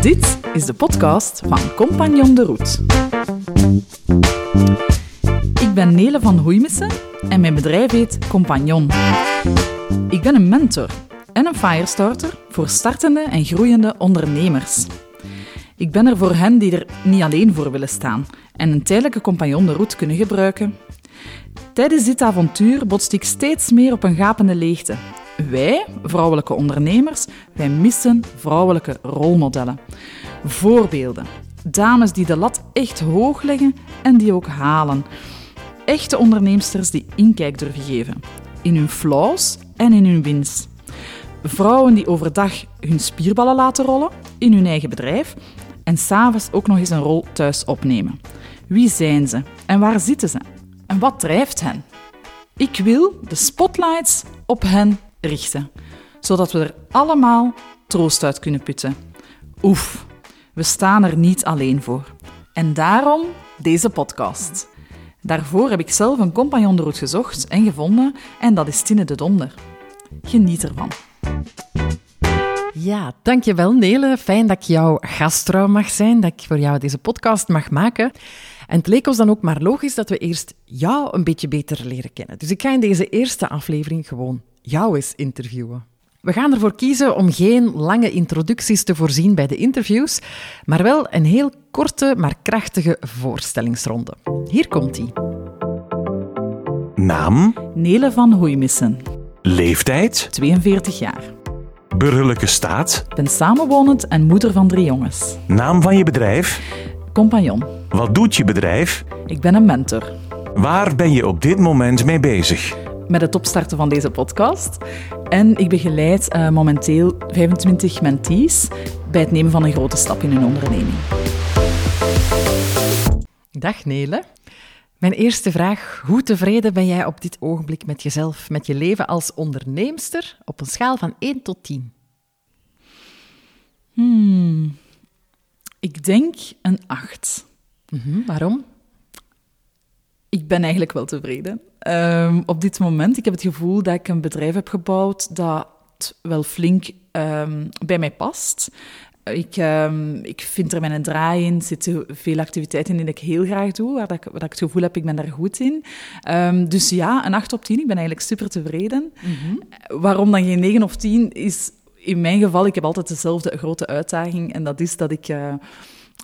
Dit is de podcast van Compagnon de Route. Ik ben Nele van Hoeimissen en mijn bedrijf heet Compagnon. Ik ben een mentor en een firestarter voor startende en groeiende ondernemers. Ik ben er voor hen die er niet alleen voor willen staan en een tijdelijke compagnon de route kunnen gebruiken. Tijdens dit avontuur botst ik steeds meer op een gapende leegte. Wij, vrouwelijke ondernemers, wij missen vrouwelijke rolmodellen. Voorbeelden. Dames die de lat echt hoog leggen en die ook halen. Echte onderneemsters die inkijk durven geven. In hun flaws en in hun wins. Vrouwen die overdag hun spierballen laten rollen in hun eigen bedrijf en s'avonds ook nog eens een rol thuis opnemen. Wie zijn ze en waar zitten ze? En wat drijft hen? Ik wil de spotlights op hen richten, zodat we er allemaal troost uit kunnen putten. Oef, we staan er niet alleen voor. En daarom deze podcast. Daarvoor heb ik zelf een compagnon de gezocht en gevonden, en dat is Tine de Donder. Geniet ervan. Ja, dankjewel Nele. Fijn dat ik jouw gastvrouw mag zijn, dat ik voor jou deze podcast mag maken. En het leek ons dan ook maar logisch dat we eerst jou een beetje beter leren kennen. Dus ik ga in deze eerste aflevering gewoon jou eens interviewen. We gaan ervoor kiezen om geen lange introducties te voorzien bij de interviews, maar wel een heel korte maar krachtige voorstellingsronde. Hier komt ie. Naam, Nele van Hoeimissen, leeftijd, 42 jaar. burgerlijke staat, ben samenwonend en moeder van drie jongens. naam van je bedrijf, Compagnon. wat doet je bedrijf, Ik ben een mentor. waar ben je op dit moment mee bezig? Met het opstarten van deze podcast. En ik begeleid eh, momenteel 25 mentees bij het nemen van een grote stap in hun onderneming. Dag Nele. Mijn eerste vraag. Hoe tevreden ben jij op dit ogenblik met jezelf, met je leven als onderneemster op een schaal van 1 tot 10? Ik denk een 8. Mhm, waarom? Ik ben eigenlijk wel tevreden. Ehm, op dit moment, ik heb het gevoel dat ik een bedrijf heb gebouwd dat wel flink ehm, bij mij past. Ik, ehm, ik vind er mijn draai in, er zitten veel activiteiten in die ik heel graag doe, waar, dat ik, waar ik het gevoel heb, ik ben daar goed in. Ehm, dus ja, een 8 op 10, ik ben eigenlijk super tevreden. Waarom dan geen 9 of 10 is in mijn geval, ik heb altijd dezelfde grote uitdaging en dat is dat ik... eh,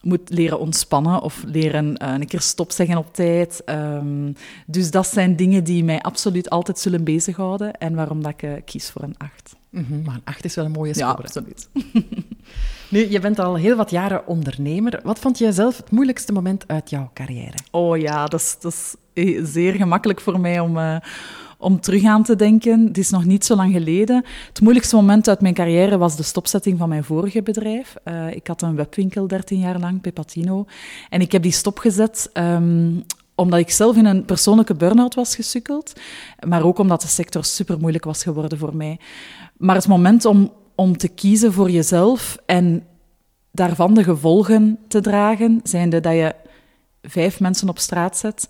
moet leren ontspannen of leren eh, een keer stop zeggen op tijd. Ehm, dus dat zijn dingen die mij absoluut altijd zullen bezighouden en waarom dat ik eh, kies voor een 8. Mhm, maar een 8 is wel een mooie Ja, score. absoluut. nu, je bent al heel wat jaren ondernemer. Wat vond jij zelf het moeilijkste moment uit jouw carrière? Oh ja, dat is, dat is eh, zeer gemakkelijk voor mij om, om terug aan te denken. Het is nog niet zo lang geleden. Het moeilijkste moment uit mijn carrière was de stopzetting van mijn vorige bedrijf. Eh, ik had een webwinkel 13 jaar lang, Pepatino. En ik heb die stopgezet ehm, omdat ik zelf in een persoonlijke burn-out was gesukkeld. Maar ook omdat de sector super moeilijk was geworden voor mij. Maar het moment om, om te kiezen voor jezelf en daarvan de gevolgen te dragen, zijnde dat je vijf mensen op straat zet,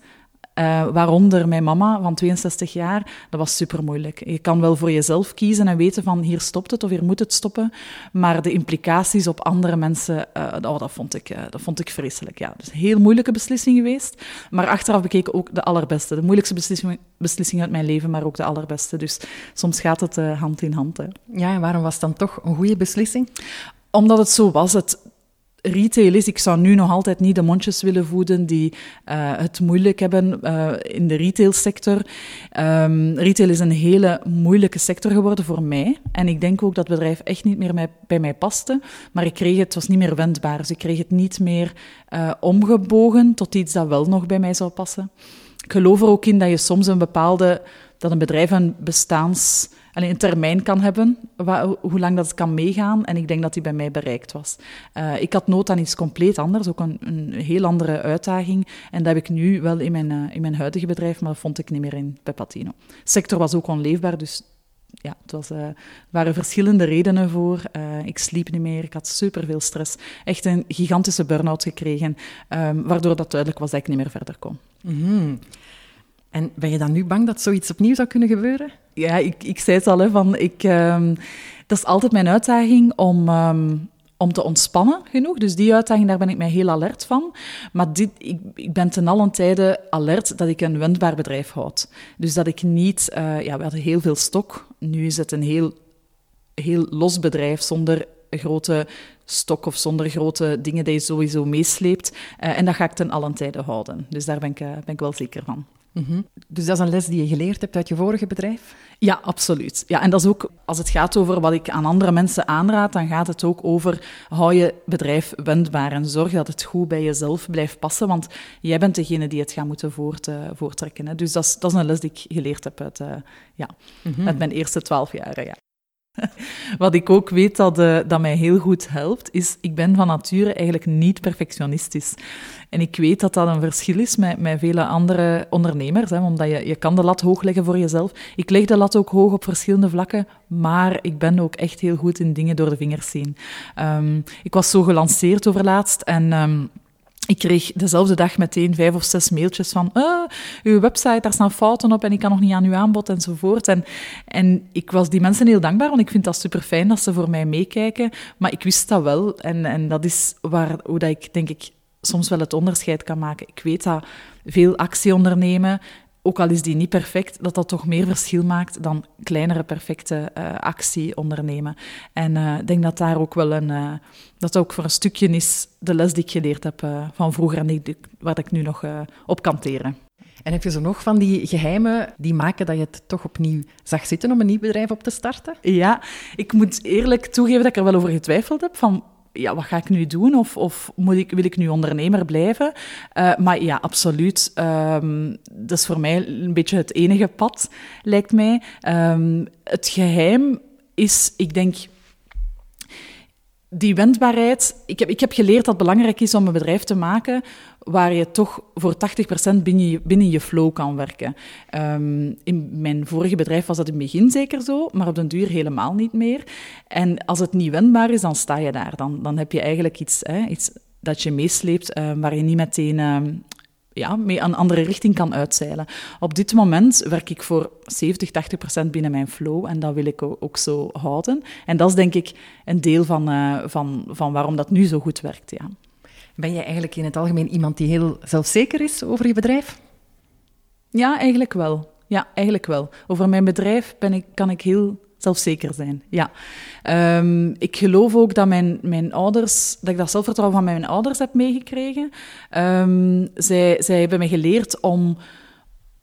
eh, waaronder mijn mama van 62 jaar, dat was super moeilijk. Je kan wel voor jezelf kiezen en weten van hier stopt het of hier moet het stoppen, maar de implicaties op andere mensen, oh, dat, vond ik, eh, dat vond ik vreselijk. Ja. Dus een heel moeilijke beslissing geweest, maar achteraf bekeken ook de allerbeste. De moeilijkste beslissing, beslissing uit mijn leven, maar ook de allerbeste. Dus soms gaat het hand in hand. Hè. Ja, en waarom was het dan toch een goede beslissing? Omdat het zo was. Het retail is, ik zou nu nog altijd niet de mondjes willen voeden die eh, het moeilijk hebben eh, in de retailsector. Ehm, retail is een hele moeilijke sector geworden voor mij. En ik denk ook dat het bedrijf echt niet meer bij mij paste. Maar ik kreeg het, het was niet meer wendbaar. Dus ik kreeg het niet meer eh, omgebogen tot iets dat wel nog bij mij zou passen. Ik geloof er ook in dat je soms een bepaalde, dat een bedrijf een bestaans, allee, een termijn kan hebben, hoe lang dat kan meegaan. En ik denk dat die bij mij bereikt was. Eh, ik had nood aan iets compleet anders, ook een, een heel andere uitdaging. En dat heb ik nu wel in mijn, eh, in mijn huidige bedrijf, maar dat vond ik niet meer in Pepatino. De sector was ook onleefbaar, dus ja, het was, eh, er waren verschillende redenen voor. Ik sliep niet meer, ik had superveel stress. Echt een gigantische burn-out gekregen, ehm, waardoor dat duidelijk was dat ik niet meer verder kon. Mhm. En ben je dan nu bang dat zoiets opnieuw zou kunnen gebeuren? Ja, ik, ik zei het al, hè, van ik, ehm, dat is altijd mijn uitdaging om, ehm, om te ontspannen genoeg. Dus die uitdaging, daar ben ik mij heel alert van. Maar dit, ik, ik ben ten allen tijde alert dat ik een wendbaar bedrijf houd. Dus dat ik niet... eh, ja, we hadden heel veel stok. Nu is het een heel, heel los bedrijf zonder grote stok of zonder grote dingen die je sowieso meesleept. Eh, en dat ga ik ten allen tijde houden. Dus daar ben ik, eh, ben ik wel zeker van. Mhm. Dus dat is een les die je geleerd hebt uit je vorige bedrijf? Ja, absoluut. Ja, en dat is ook, als het gaat over wat ik aan andere mensen aanraad, dan gaat het ook over hou je bedrijf wendbaar en zorg dat het goed bij jezelf blijft passen, want jij bent degene die het gaat moeten voort, eh, voortrekken. Hè. Dus dat is, dat is een les die ik geleerd heb uit, eh, ja, uit mijn eerste twaalf jaren. Ja. Wat ik ook weet dat, eh, dat mij heel goed helpt, is ik ben van nature eigenlijk niet perfectionistisch. En ik weet dat dat een verschil is met, met vele andere ondernemers, hè, omdat je, je kan de lat hoog leggen voor jezelf. Ik leg de lat ook hoog op verschillende vlakken, maar ik ben ook echt heel goed in dingen door de vingers zien. Ehm, ik was zo gelanceerd overlaatst en... ehm, ik kreeg dezelfde dag meteen vijf of zes mailtjes van uh, uw website, daar staan fouten op en ik kan nog niet aan uw aanbod enzovoort. En, en ik was die mensen heel dankbaar, want ik vind dat super fijn dat ze voor mij meekijken. Maar ik wist dat wel en, en dat is waar, hoe dat ik denk ik soms wel het onderscheid kan maken. Ik weet dat veel actie ondernemen, ook al is die niet perfect, dat dat toch meer verschil maakt dan kleinere perfecte uh, actie ondernemen. En uh, ik denk dat daar ook wel een, uh, dat ook voor een stukje is de les die ik geleerd heb van vroeger en die, waar ik nu nog op kan teren. En heb je zo nog van die geheimen die maken dat je het toch opnieuw zag zitten om een nieuw bedrijf op te starten? Ja, ik moet eerlijk toegeven dat ik er wel over getwijfeld heb van ja, wat ga ik nu doen? Of, of moet ik, wil ik nu ondernemer blijven? Uh, maar ja, absoluut. Um, dat is voor mij een beetje het enige pad, lijkt mij. Um, het geheim is, ik denk, die wendbaarheid. Ik heb, ik heb geleerd dat het belangrijk is om een bedrijf te maken waar je toch voor 80% binnen je, binnen je flow kan werken. Um, in mijn vorige bedrijf was dat in het begin zeker zo, maar op den duur helemaal niet meer. En als het niet wendbaar is, dan sta je daar. Dan, dan heb je eigenlijk iets, hè, iets dat je meesleept, uh, waar je niet meteen uh, ja, mee een andere richting kan uitzeilen. Op dit moment werk ik voor 70, 80 procent binnen mijn flow en dat wil ik ook zo houden. En dat is denk ik een deel van, uh, van, van waarom dat nu zo goed werkt. Ja. Ben jij eigenlijk in het algemeen iemand die heel zelfzeker is over je bedrijf? Ja, eigenlijk wel. Ja, eigenlijk wel. Over mijn bedrijf ben ik, kan ik heel zelfzeker zijn. Ja. Um, ik geloof ook dat mijn, mijn ouders, dat ik dat zelfvertrouwen van mijn ouders heb meegekregen. Um, zij, zij hebben me geleerd om.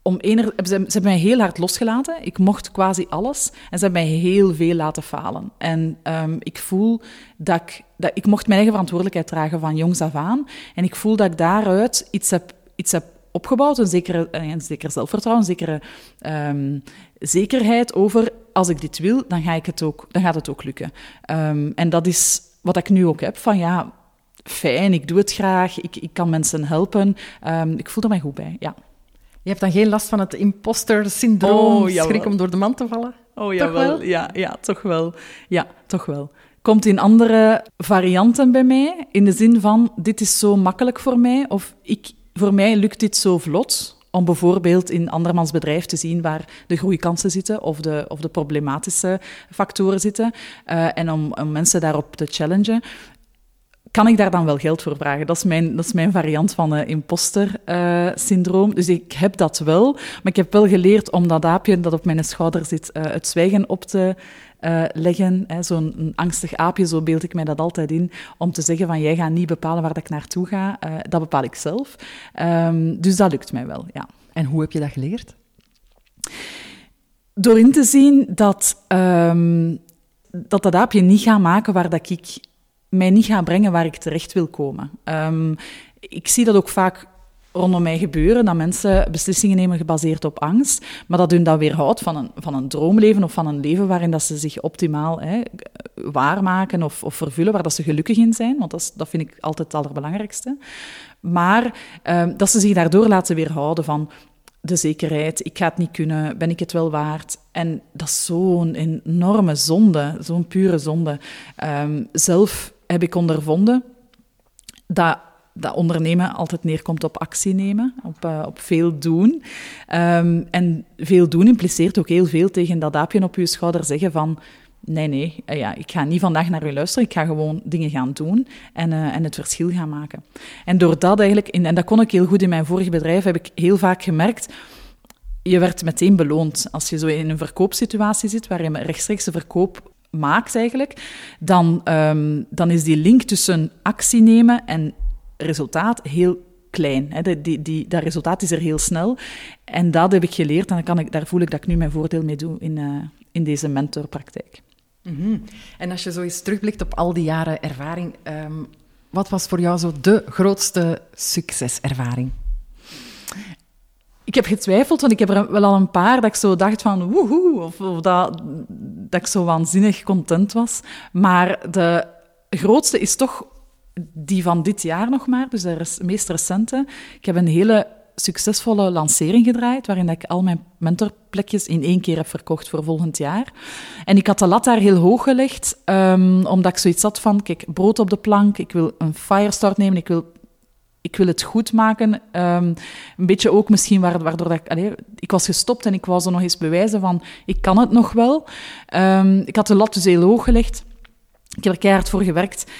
Om ener, ze, hebben mij heel hard losgelaten. Ik mocht quasi alles. En ze hebben mij heel veel laten falen. En um, ik voel dat ik, dat ik mocht mijn eigen verantwoordelijkheid dragen van jongs af aan. En ik voel dat ik daaruit iets heb, iets heb opgebouwd. Een zekere, een zeker zelfvertrouwen, een zekere um, zekerheid over als ik dit wil, dan, ga ik het ook, dan gaat het ook lukken. Um, en dat is wat ik nu ook heb, van ja, fijn, ik doe het graag, ik, ik kan mensen helpen. Ik voel er mij goed bij, ja. Je hebt dan geen last van het imposter-syndroom, oh, schrik om door de man te vallen? Oh, jawel. Ja, ja, toch wel. Ja, toch wel. Komt in andere varianten bij mij, in de zin van, dit is zo makkelijk voor mij, of ik, voor mij lukt dit zo vlot, om bijvoorbeeld in andermans bedrijf te zien waar de groeikansen zitten of de, of de problematische factoren zitten. Uh, en om, om mensen daarop te challengen kan ik daar dan wel geld voor vragen? Dat is mijn, dat is mijn variant van uh, imposter-syndroom. Uh, dus ik heb dat wel, maar ik heb wel geleerd om dat aapje dat op mijn schouder zit, uh, het zwijgen op te leggen. Zo'n angstig aapje, zo beeld ik mij dat altijd in, om te zeggen van jij gaat niet bepalen waar ik naartoe ga, dat bepaal ik zelf. Um, dus dat lukt mij wel, ja. En hoe heb je dat geleerd? Door in te zien dat um, dat, dat aapje niet gaat maken waar dat ik mij niet ga brengen waar ik terecht wil komen. Um, ik zie dat ook vaak rondom mij gebeuren, dat mensen beslissingen nemen gebaseerd op angst, maar dat hun dat weerhoudt van een, van een droomleven of van een leven waarin dat ze zich optimaal hè, waarmaken of, of vervullen, waar dat ze gelukkig in zijn, want dat, dat vind ik altijd het allerbelangrijkste. Maar um, dat ze zich daardoor laten weerhouden van de zekerheid, ik ga het niet kunnen, ben ik het wel waard? En dat is zo'n enorme zonde, zo'n pure zonde. Um, zelf heb ik ondervonden dat dat ondernemen altijd neerkomt op actie nemen, op, uh, op veel doen. Um, en veel doen impliceert ook heel veel tegen dat aapje op je schouder zeggen van... Nee, nee, uh, ja, ik ga niet vandaag naar u luisteren. Ik ga gewoon dingen gaan doen en, uh, en het verschil gaan maken. En door dat eigenlijk, in, en dat kon ik heel goed in mijn vorige bedrijf, heb ik heel vaak gemerkt je werd meteen beloond. Als je zo in een verkoopsituatie zit, waar je rechtstreeks de verkoop maakt eigenlijk, dan, um, dan is die link tussen actie nemen en resultaat heel klein. Hè. Die, die, dat resultaat is er heel snel. En dat heb ik geleerd en dan kan ik, daar voel ik dat ik nu mijn voordeel mee doe in, uh, in deze mentorpraktijk. -hmm. En als je zo eens terugblikt op al die jaren ervaring, um, wat was voor jou zo de grootste succeservaring? Ik heb getwijfeld, want ik heb er wel al een paar dat ik zo dacht van woehoe, of, of dat, dat ik zo waanzinnig content was. Maar de grootste is toch die van dit jaar nog maar, dus de meest recente. Ik heb een hele succesvolle lancering gedraaid, waarin ik al mijn mentorplekjes in één keer heb verkocht voor volgend jaar. En ik had de lat daar heel hoog gelegd, um, omdat ik zoiets had van, kijk, brood op de plank, ik wil een firestart nemen, ik wil ik wil het goed maken. Um, een beetje ook misschien waardoor dat ik... Ik was gestopt en ik wou zo nog eens bewijzen van... Ik kan het nog wel. Um, ik had de lat dus heel hoog gelegd. Ik heb er keihard voor gewerkt.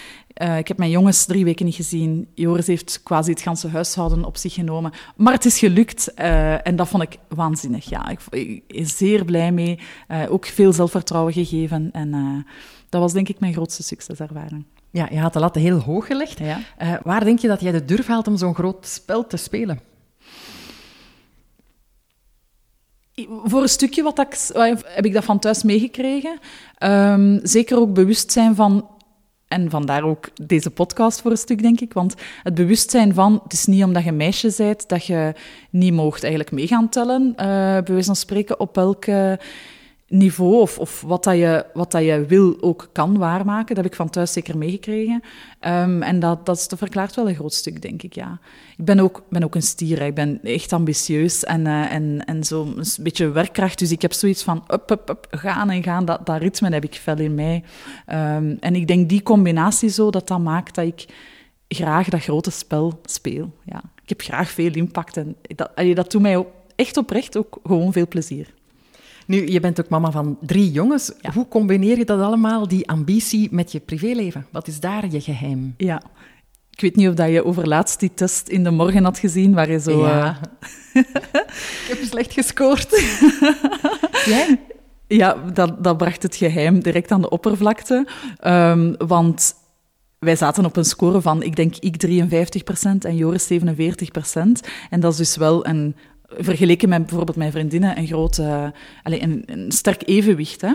Uh, ik heb mijn jongens drie weken niet gezien. Joris heeft quasi het ganse huishouden op zich genomen. Maar het is gelukt uh, en dat vond ik waanzinnig. Ja, ik, ik zeer blij mee. Uh, ook veel zelfvertrouwen gegeven. En dat was denk ik mijn grootste succeservaring. Ja, je had de lat heel hoog gelegd. Ja. Uh, waar denk je dat jij de durf haalt om zo'n groot spel te spelen? Voor een stukje wat ik, heb ik dat van thuis meegekregen. Um, zeker ook bewustzijn van en vandaar ook deze podcast voor een stuk, denk ik. Want het bewustzijn van, het is niet omdat je meisje bent dat je niet moogt eigenlijk mee gaan tellen, uh, bij wijze van spreken, op welke niveau of, of wat, dat je, wat dat je wil ook kan waarmaken. Dat heb ik van thuis zeker meegekregen. Um, en dat, dat, verklaart wel een groot stuk, denk ik, ja. Ik ben ook, ben ook een stier, ik ben echt ambitieus en, uh, en, en zo een beetje werkkracht. Dus ik heb zoiets van up, up, up, gaan en gaan. Dat, dat ritme heb ik fel in mij. Um, en ik denk die combinatie zo, dat dat maakt dat ik graag dat grote spel speel. Ja. Ik heb graag veel impact en dat, dat doet mij echt oprecht ook gewoon veel plezier. Nu, je bent ook mama van drie jongens. Ja. Hoe combineer je dat allemaal, die ambitie, met je privéleven? Wat is daar je geheim? Ja. Ik weet niet of dat je overlaatst die test in de morgen had gezien, waar je zo... Ja. Uh... ik heb slecht gescoord. Jij? Ja, dat, dat bracht het geheim direct aan de oppervlakte. Um, want wij zaten op een score van, ik denk, ik 53% en Joris 47%. En dat is dus wel een vergeleken met bijvoorbeeld mijn vriendinnen een groot, uh, allez, een, een, sterk evenwicht. Hè?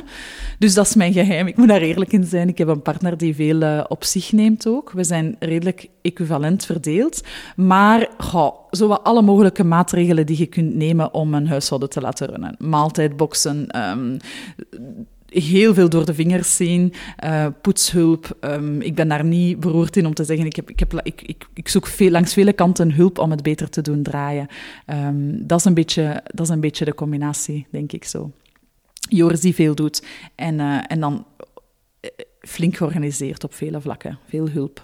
Dus dat is mijn geheim. Ik moet daar eerlijk in zijn. Ik heb een partner die veel uh, op zich neemt ook. We zijn redelijk equivalent verdeeld. Maar goh, zo alle mogelijke maatregelen die je kunt nemen om een huishouden te laten runnen. Maaltijdboxen, um, heel veel door de vingers zien, uh, poetshulp. Um, ik ben daar niet beroerd in om te zeggen, ik, heb, ik, heb, ik, ik, zoek veel, langs vele kanten hulp om het beter te doen draaien. Um, dat, is een beetje, dat is een beetje de combinatie, denk ik zo. Joris die veel doet en, uh, en dan flink georganiseerd op vele vlakken. Veel hulp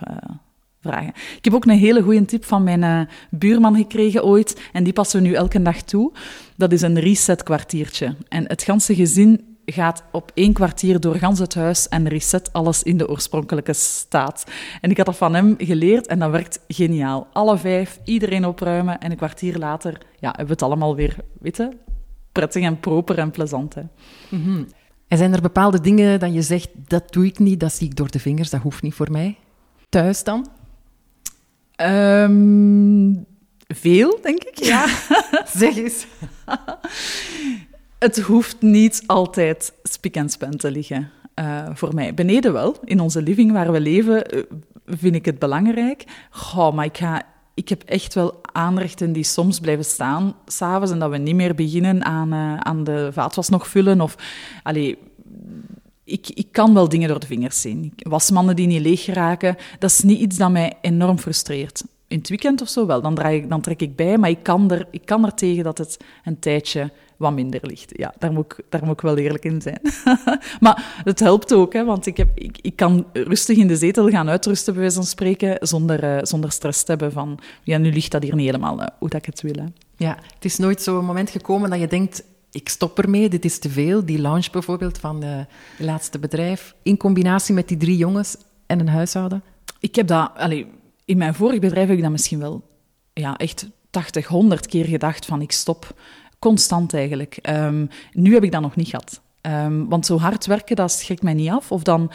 vragen. Ik heb ook een hele goede tip van mijn buurman gekregen ooit en die passen we nu elke dag toe. Dat is een reset kwartiertje. En het ganse gezin gaat op één kwartier door gans het huis en reset alles in de oorspronkelijke staat. En ik had dat van hem geleerd en dat werkt geniaal. Alle vijf, iedereen opruimen en een kwartier later ja, hebben we het allemaal weer, weet prettig en proper en plezant. Hè. Mm -hmm. En zijn er bepaalde dingen dat je zegt, dat doe ik niet, dat zie ik door de vingers, dat hoeft niet voor mij? Thuis dan? Um, veel, denk ik. Ja, zeg eens. Het hoeft niet altijd spik en span te liggen. Uh, voor mij. Beneden wel, in onze living waar we leven, uh, vind ik het belangrijk. Goh, maar ik, ga, ik heb echt wel aanrechten die soms blijven staan s'avonds en dat we niet meer beginnen aan, uh, aan de vaatwas nog vullen. Of, allee, ik, ik kan wel dingen door de vingers zien. Wasmannen die niet leeg geraken, dat is niet iets dat mij enorm frustreert. In het weekend of zo wel, dan, draai ik, dan trek ik bij, maar ik kan, er, ik kan er tegen dat het een tijdje wat minder ligt. Ja, daar moet ik, daar moet ik wel eerlijk in zijn. maar het helpt ook, hè, want ik, heb, ik, ik kan rustig in de zetel gaan uitrusten, bij wijze van spreken, zonder, uh, zonder stress te hebben van, ja, nu ligt dat hier niet helemaal uh, hoe dat ik het wil. Hè. Ja, het is nooit zo'n moment gekomen dat je denkt, ik stop ermee, dit is te veel. Die lounge bijvoorbeeld van de, de laatste bedrijf, in combinatie met die drie jongens en een huishouden. Ik heb dat, allez, in mijn vorig bedrijf heb ik dat misschien wel ja, echt 80, 100 keer gedacht van ik stop. Constant eigenlijk. Um, nu heb ik dat nog niet gehad. Um, want zo hard werken, dat schrikt mij niet af. Of dan,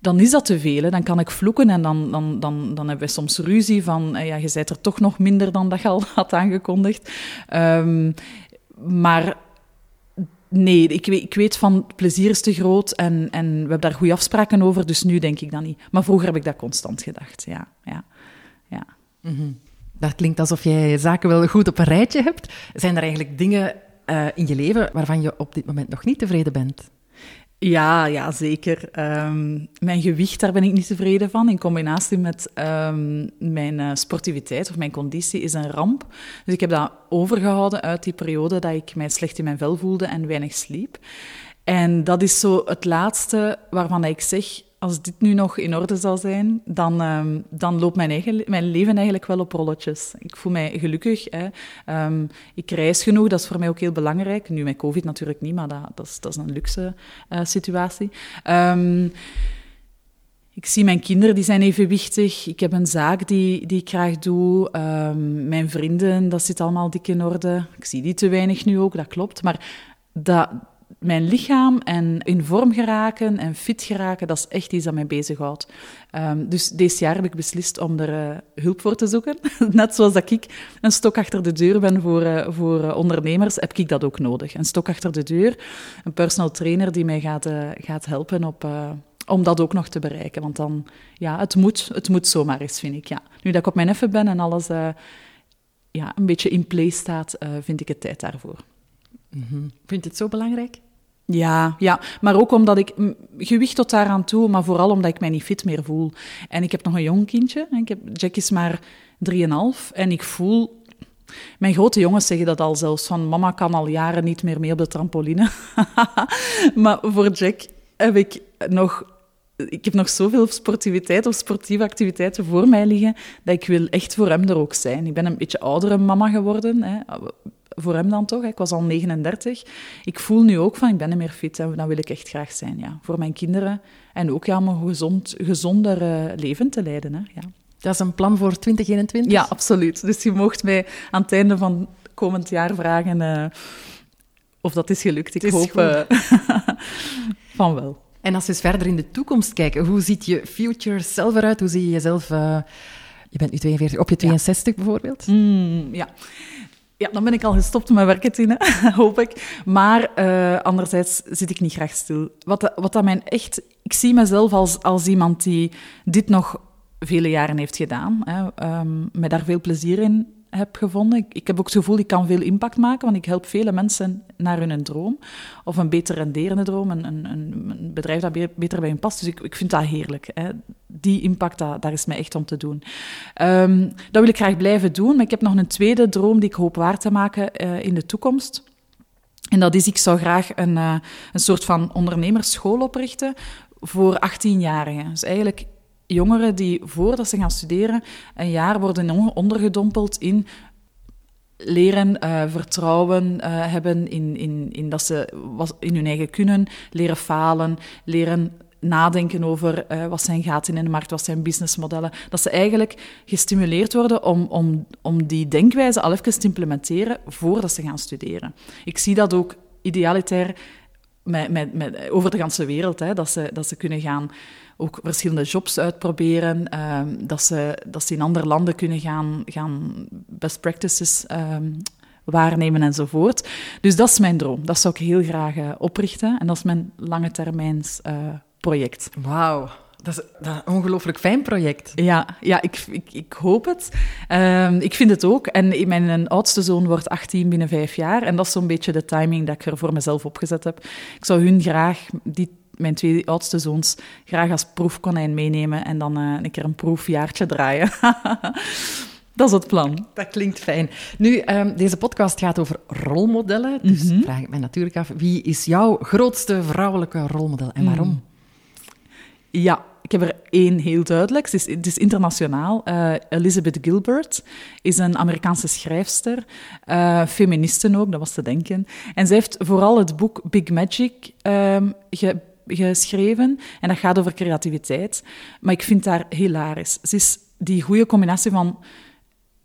dan is dat te veel. Dan kan ik vloeken en dan, dan, dan, dan hebben we soms ruzie van... Eh, ja, je bent er toch nog minder dan dat je al had aangekondigd. Um, maar nee, ik weet, ik weet van plezier is te groot en, en we hebben daar goede afspraken over, dus nu denk ik dat niet. Maar vroeger heb ik dat constant gedacht, ja. ja, ja. -hmm. Dat klinkt alsof jij zaken wel goed op een rijtje hebt. Zijn er eigenlijk dingen uh, in je leven waarvan je op dit moment nog niet tevreden bent? Ja, ja zeker. Um, mijn gewicht, daar ben ik niet tevreden van. In combinatie met um, mijn uh, sportiviteit of mijn conditie is een ramp. Dus ik heb dat overgehouden uit die periode dat ik mij slecht in mijn vel voelde en weinig sliep. En dat is zo het laatste waarvan ik zeg, als dit nu nog in orde zal zijn, dan, um, dan loopt mijn, eigen, mijn leven eigenlijk wel op rolletjes. Ik voel mij gelukkig. Hè. Um, ik reis genoeg, dat is voor mij ook heel belangrijk. Nu met COVID natuurlijk niet, maar dat, dat, is, dat is een luxe uh, situatie. Um, ik zie mijn kinderen, die zijn evenwichtig. Ik heb een zaak die, die ik graag doe. mijn vrienden, dat zit allemaal dik in orde. Ik zie die te weinig nu ook, dat klopt. Maar dat mijn lichaam en in vorm geraken en fit geraken, dat is echt iets dat mij bezighoudt. Um, dus deze jaar heb ik beslist om er uh, hulp voor te zoeken. Net zoals dat ik een stok achter de deur ben voor, uh, voor uh, ondernemers, heb ik dat ook nodig. Een stok achter de deur, een personal trainer die mij gaat, gaat helpen op, om dat ook nog te bereiken. Want dan, ja, het moet, het moet zomaar eens, vind ik. Ja. Nu dat ik op mijn effe ben en alles ja, een beetje in play staat, vind ik het tijd daarvoor. Mm -hmm. Het zo belangrijk? Ja, ja, maar ook omdat ik gewicht tot daaraan toe, maar vooral omdat ik mij niet fit meer voel. En ik heb nog een jong kindje. Ik heb, Jack is maar 3,5 en ik voel. Mijn grote jongens zeggen dat al zelfs van mama kan al jaren niet meer mee op de trampoline. maar voor Jack heb ik nog ik heb nog zoveel sportiviteit of sportieve activiteiten voor mij liggen, dat ik wil echt voor hem er ook zijn. Ik ben een beetje oudere mama geworden. Hè voor hem dan toch. Ik was al 39. Ik voel nu ook van, ik ben niet meer fit en dat wil ik echt graag zijn. Ja. Voor mijn kinderen en ook ja, om een gezond, gezonder uh, leven te leiden. Hè. Ja. Dat is een plan voor 2021? Ja, absoluut. Dus je mocht mij aan het einde van komend jaar vragen uh, of dat is gelukt. Ik is hoop uh, van wel. En als we eens verder in de toekomst kijken, hoe ziet je future self eruit? Hoe zie je jezelf... je bent nu 42, op je 62 ja. bijvoorbeeld? Mm, ja. Ja, dan ben ik al gestopt met werken, Tine, hoop ik. Maar uh, anderzijds zit ik niet graag stil. Wat, wat dat mijn echt... Ik zie mezelf als, als iemand die dit nog vele jaren heeft gedaan. Hè, um, met daar veel plezier in heb gevonden. Ik, heb ook het gevoel, ik kan veel impact maken, want ik help vele mensen naar hun droom. Of een beter renderende droom, een, een, een bedrijf dat beter bij hen past. Dus ik, ik vind dat heerlijk. Hè. Die impact, dat, daar is mij echt om te doen. Um, dat wil ik graag blijven doen, maar ik heb nog een tweede droom die ik hoop waar te maken uh, in de toekomst. En dat is, ik zou graag een, uh, een soort van ondernemersschool oprichten voor 18-jarigen. Dus eigenlijk jongeren die voordat ze gaan studeren een jaar worden ondergedompeld in leren uh, vertrouwen uh, hebben in, in, in dat ze in hun eigen kunnen, leren falen, leren nadenken over uh, wat zijn gaten in de markt, wat zijn businessmodellen. Dat ze eigenlijk gestimuleerd worden om, om, om die denkwijze al even te implementeren voordat ze gaan studeren. Ik zie dat ook idealitair met, met, over de hele wereld, hè, dat, ze, dat ze kunnen gaan ook verschillende jobs uitproberen, um, dat, ze, dat ze in andere landen kunnen gaan, gaan best practices um, waarnemen enzovoort. Dus dat is mijn droom. Dat zou ik heel graag uh, oprichten en dat is mijn lange termijns uh, project. Wauw. Dat is, dat is, een ongelooflijk fijn project. Ja, ja ik, ik, ik hoop het. Um, ik vind het ook. En mijn oudste zoon wordt 18 binnen vijf jaar. En dat is zo'n beetje de timing dat ik er voor mezelf opgezet heb. Ik zou hun graag die mijn twee oudste zoons graag als proefkonijn meenemen en dan uh, een keer een proefjaartje draaien. Dat is het plan. Dat klinkt fijn. Nu, ehm, deze podcast gaat over rolmodellen. Dus Mhm. vraag ik mij natuurlijk af, wie is jouw grootste vrouwelijke rolmodel en waarom? Ja, ik heb er één heel duidelijk. Het is, het is internationaal. Eh, Elizabeth Gilbert is een Amerikaanse schrijfster, eh feministe ook, dat was te denken. En zij heeft vooral het boek Big Magic ehm, ge- geschreven. En dat gaat over creativiteit. Maar ik vind haar hilarisch. Ze is die goede combinatie van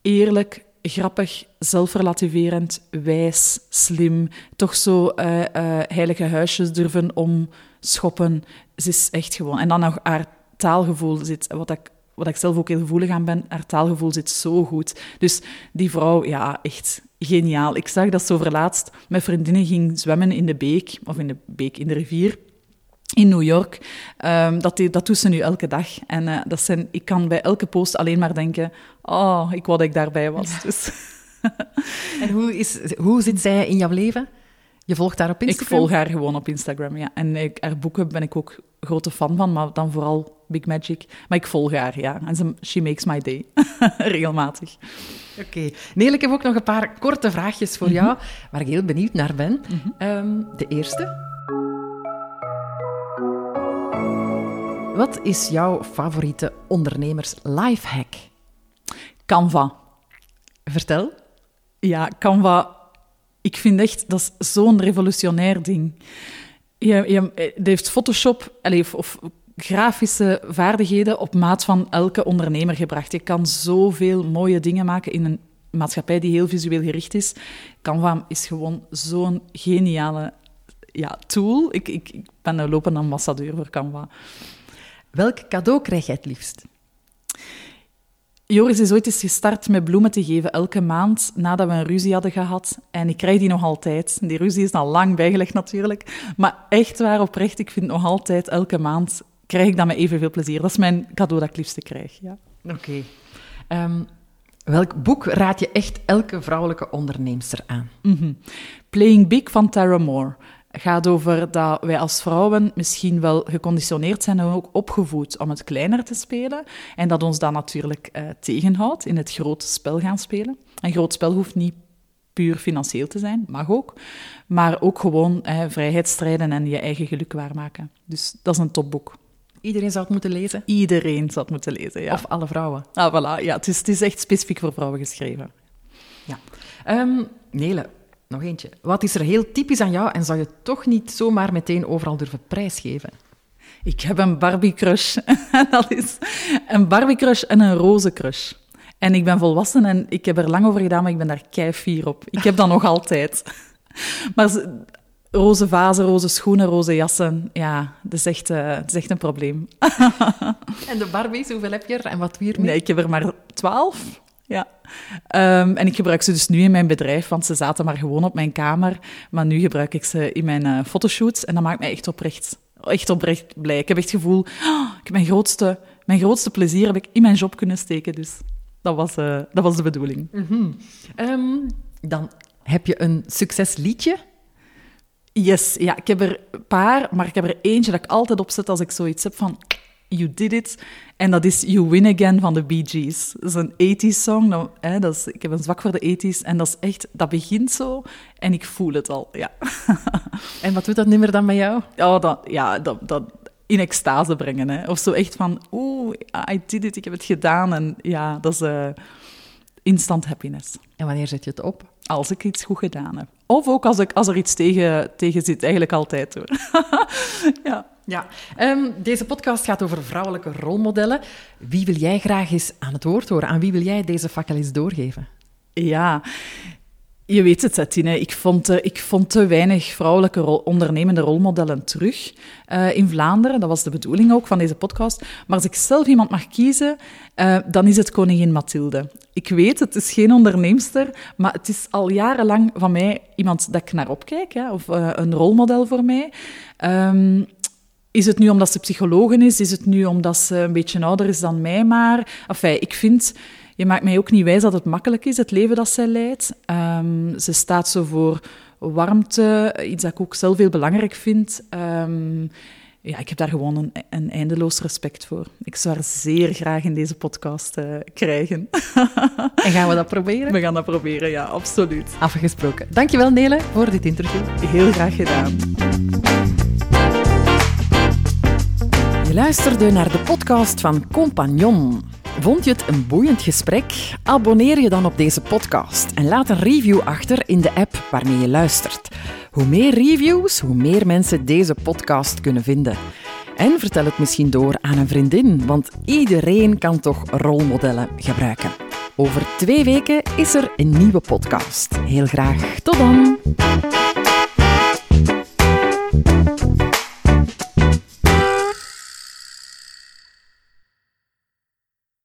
eerlijk, grappig, zelfrelativerend, wijs, slim. Toch zo eh, eh, heilige huisjes durven omschoppen. Ze is echt gewoon... En dan nog haar taalgevoel zit... Wat ik, wat ik zelf ook heel gevoelig aan ben, haar taalgevoel zit zo goed. Dus die vrouw, ja, echt geniaal. Ik zag dat zo verlaatst met vriendinnen ging zwemmen in de beek, of in de beek, in de rivier in New York. Ehm, dat, die- dat doet ze nu elke dag. En eh, dat zijn, ik kan bij elke post alleen maar denken, oh, ik wou dat ik daarbij was. Dus En hoe, is, hoe zit zij in jouw leven? Je volgt haar op ik Instagram? volg haar gewoon op Instagram, ja. En ik, haar boeken ben ik ook grote fan van, maar dan vooral Big Magic. Maar ik volg haar, ja. En ze, she makes my day. Regelmatig. Oké. Neel, ik heb ook nog een paar korte vraagjes voor jou, waar ik heel benieuwd naar ben. Ehm, de eerste. Wat is jouw favoriete ondernemers lifehack? Canva. Vertel. Ja, Canva, ik vind echt, dat is zo'n revolutionair ding. Je, je, het heeft Photoshop, allez, of, of grafische vaardigheden op maat van elke ondernemer gebracht. Je kan zoveel mooie dingen maken in een maatschappij die heel visueel gericht is. Canva is gewoon zo'n geniale ja, tool. Ik, ik, ik ben een lopende ambassadeur voor Canva. Welk cadeau krijg jij het liefst? Joris is ooit eens gestart met bloemen te geven elke maand nadat we een ruzie hadden gehad. En ik krijg die nog altijd. Die ruzie is al lang bijgelegd natuurlijk. Maar echt waar, oprecht, ik vind nog altijd elke maand krijg ik dat met evenveel plezier. Dat is mijn cadeau dat ik liefste krijg. Ja. Oké. Ehm, welk boek raad je echt elke vrouwelijke onderneemster aan? Mhm. Playing Big van Tara Moore gaat over dat wij als vrouwen misschien wel geconditioneerd zijn en ook opgevoed om het kleiner te spelen. En dat ons dat natuurlijk eh, tegenhoudt in het grote spel gaan spelen. Een groot spel hoeft niet puur financieel te zijn, mag ook. Maar ook gewoon eh, vrijheid strijden en je eigen geluk waarmaken. Dus dat is een topboek. Iedereen zou het moeten lezen? Iedereen zou het moeten lezen, ja. Of alle vrouwen? Ah, voilà. Ja, het, is, het is echt specifiek voor vrouwen geschreven. Ja. Ehm, Nele, nog eentje. Wat is er heel typisch aan jou en zou je toch niet zomaar meteen overal durven prijsgeven? Ik heb een Barbie-crush. Dat is een Barbie-crush en een roze-crush. En ik ben volwassen en ik heb er lang over gedaan, maar ik ben daar kei fier op. Ik heb dat nog altijd. Maar ze- roze vazen, roze schoenen, roze jassen, ja, dat is echt, eh, dat is echt een probleem. En de Barbies, hoeveel heb je er en wat weer mee? Nee, ik heb er maar twaalf. Ja. Ehm, en ik gebruik ze dus nu in mijn bedrijf, want ze zaten maar gewoon op mijn kamer. Maar nu gebruik ik ze in mijn eh, fotoshoots en dat maakt mij echt oprecht, echt oprecht blij. Ik heb echt het gevoel, oh, ik heb mijn grootste, mijn grootste plezier heb ik in mijn job kunnen steken. Dus dat was, eh, dat was de bedoeling. Ehm, dan heb je een succesliedje. Yes, ja, ik heb er een paar, maar ik heb er eentje dat ik altijd opzet als ik zoiets heb van You Did It. En dat is You Win Again van de Bee Gees. Dat is een 80s song. Nou, hè, dat is, ik heb een zwak voor de 80s. En dat is echt, dat begint zo en ik voel het al. Ja, En wat doet dat nummer dan met jou? oh, dat, ja dat, dat in extase brengen. Hè. Of zo echt van, oeh, I did it, ik heb het gedaan. En ja, dat is eh, instant happiness. En wanneer zet je het op? Als ik iets goed gedaan heb. Of ook als, ik, als er iets tegen, tegen zit. Eigenlijk altijd hoor. ja. Ja. Ehm, deze podcast gaat over vrouwelijke rolmodellen. Wie wil jij graag eens aan het woord horen? Aan wie wil jij deze fakkel eens doorgeven? Ja, je weet het, hè, Tine. Ik vond, ik vond te weinig vrouwelijke ondernemende rolmodellen terug eh, in Vlaanderen. Dat was de bedoeling ook van deze podcast. Maar als ik zelf iemand mag kiezen, eh, dan is het koningin Mathilde. Ik weet, het is geen onderneemster, maar het is al jarenlang van mij iemand dat ik naar opkijk, of eh, een rolmodel voor mij. Ehm, is het nu omdat ze psycholoog is? Is het nu omdat ze een beetje ouder is dan mij maar? Enfin, ik vind... Je maakt mij ook niet wijs dat het makkelijk is, het leven dat zij leidt. Ehm, ze staat zo voor warmte, iets dat ik ook zelf heel belangrijk vind. Ehm, Ja, ik heb daar gewoon een, een eindeloos respect voor. Ik zou haar zeer graag in deze podcast uh, krijgen. en gaan we dat proberen? We gaan dat proberen, ja, absoluut. Afgesproken. Dankjewel Nele voor dit interview. Heel graag gedaan. Je luisterde naar de podcast van Compagnon. Vond je het een boeiend gesprek? Abonneer je dan op deze podcast en laat een review achter in de app waarmee je luistert. Hoe meer reviews, hoe meer mensen deze podcast kunnen vinden. En vertel het misschien door aan een vriendin, want iedereen kan toch rolmodellen gebruiken. Over twee weken is er een nieuwe podcast. Heel graag. Tot dan!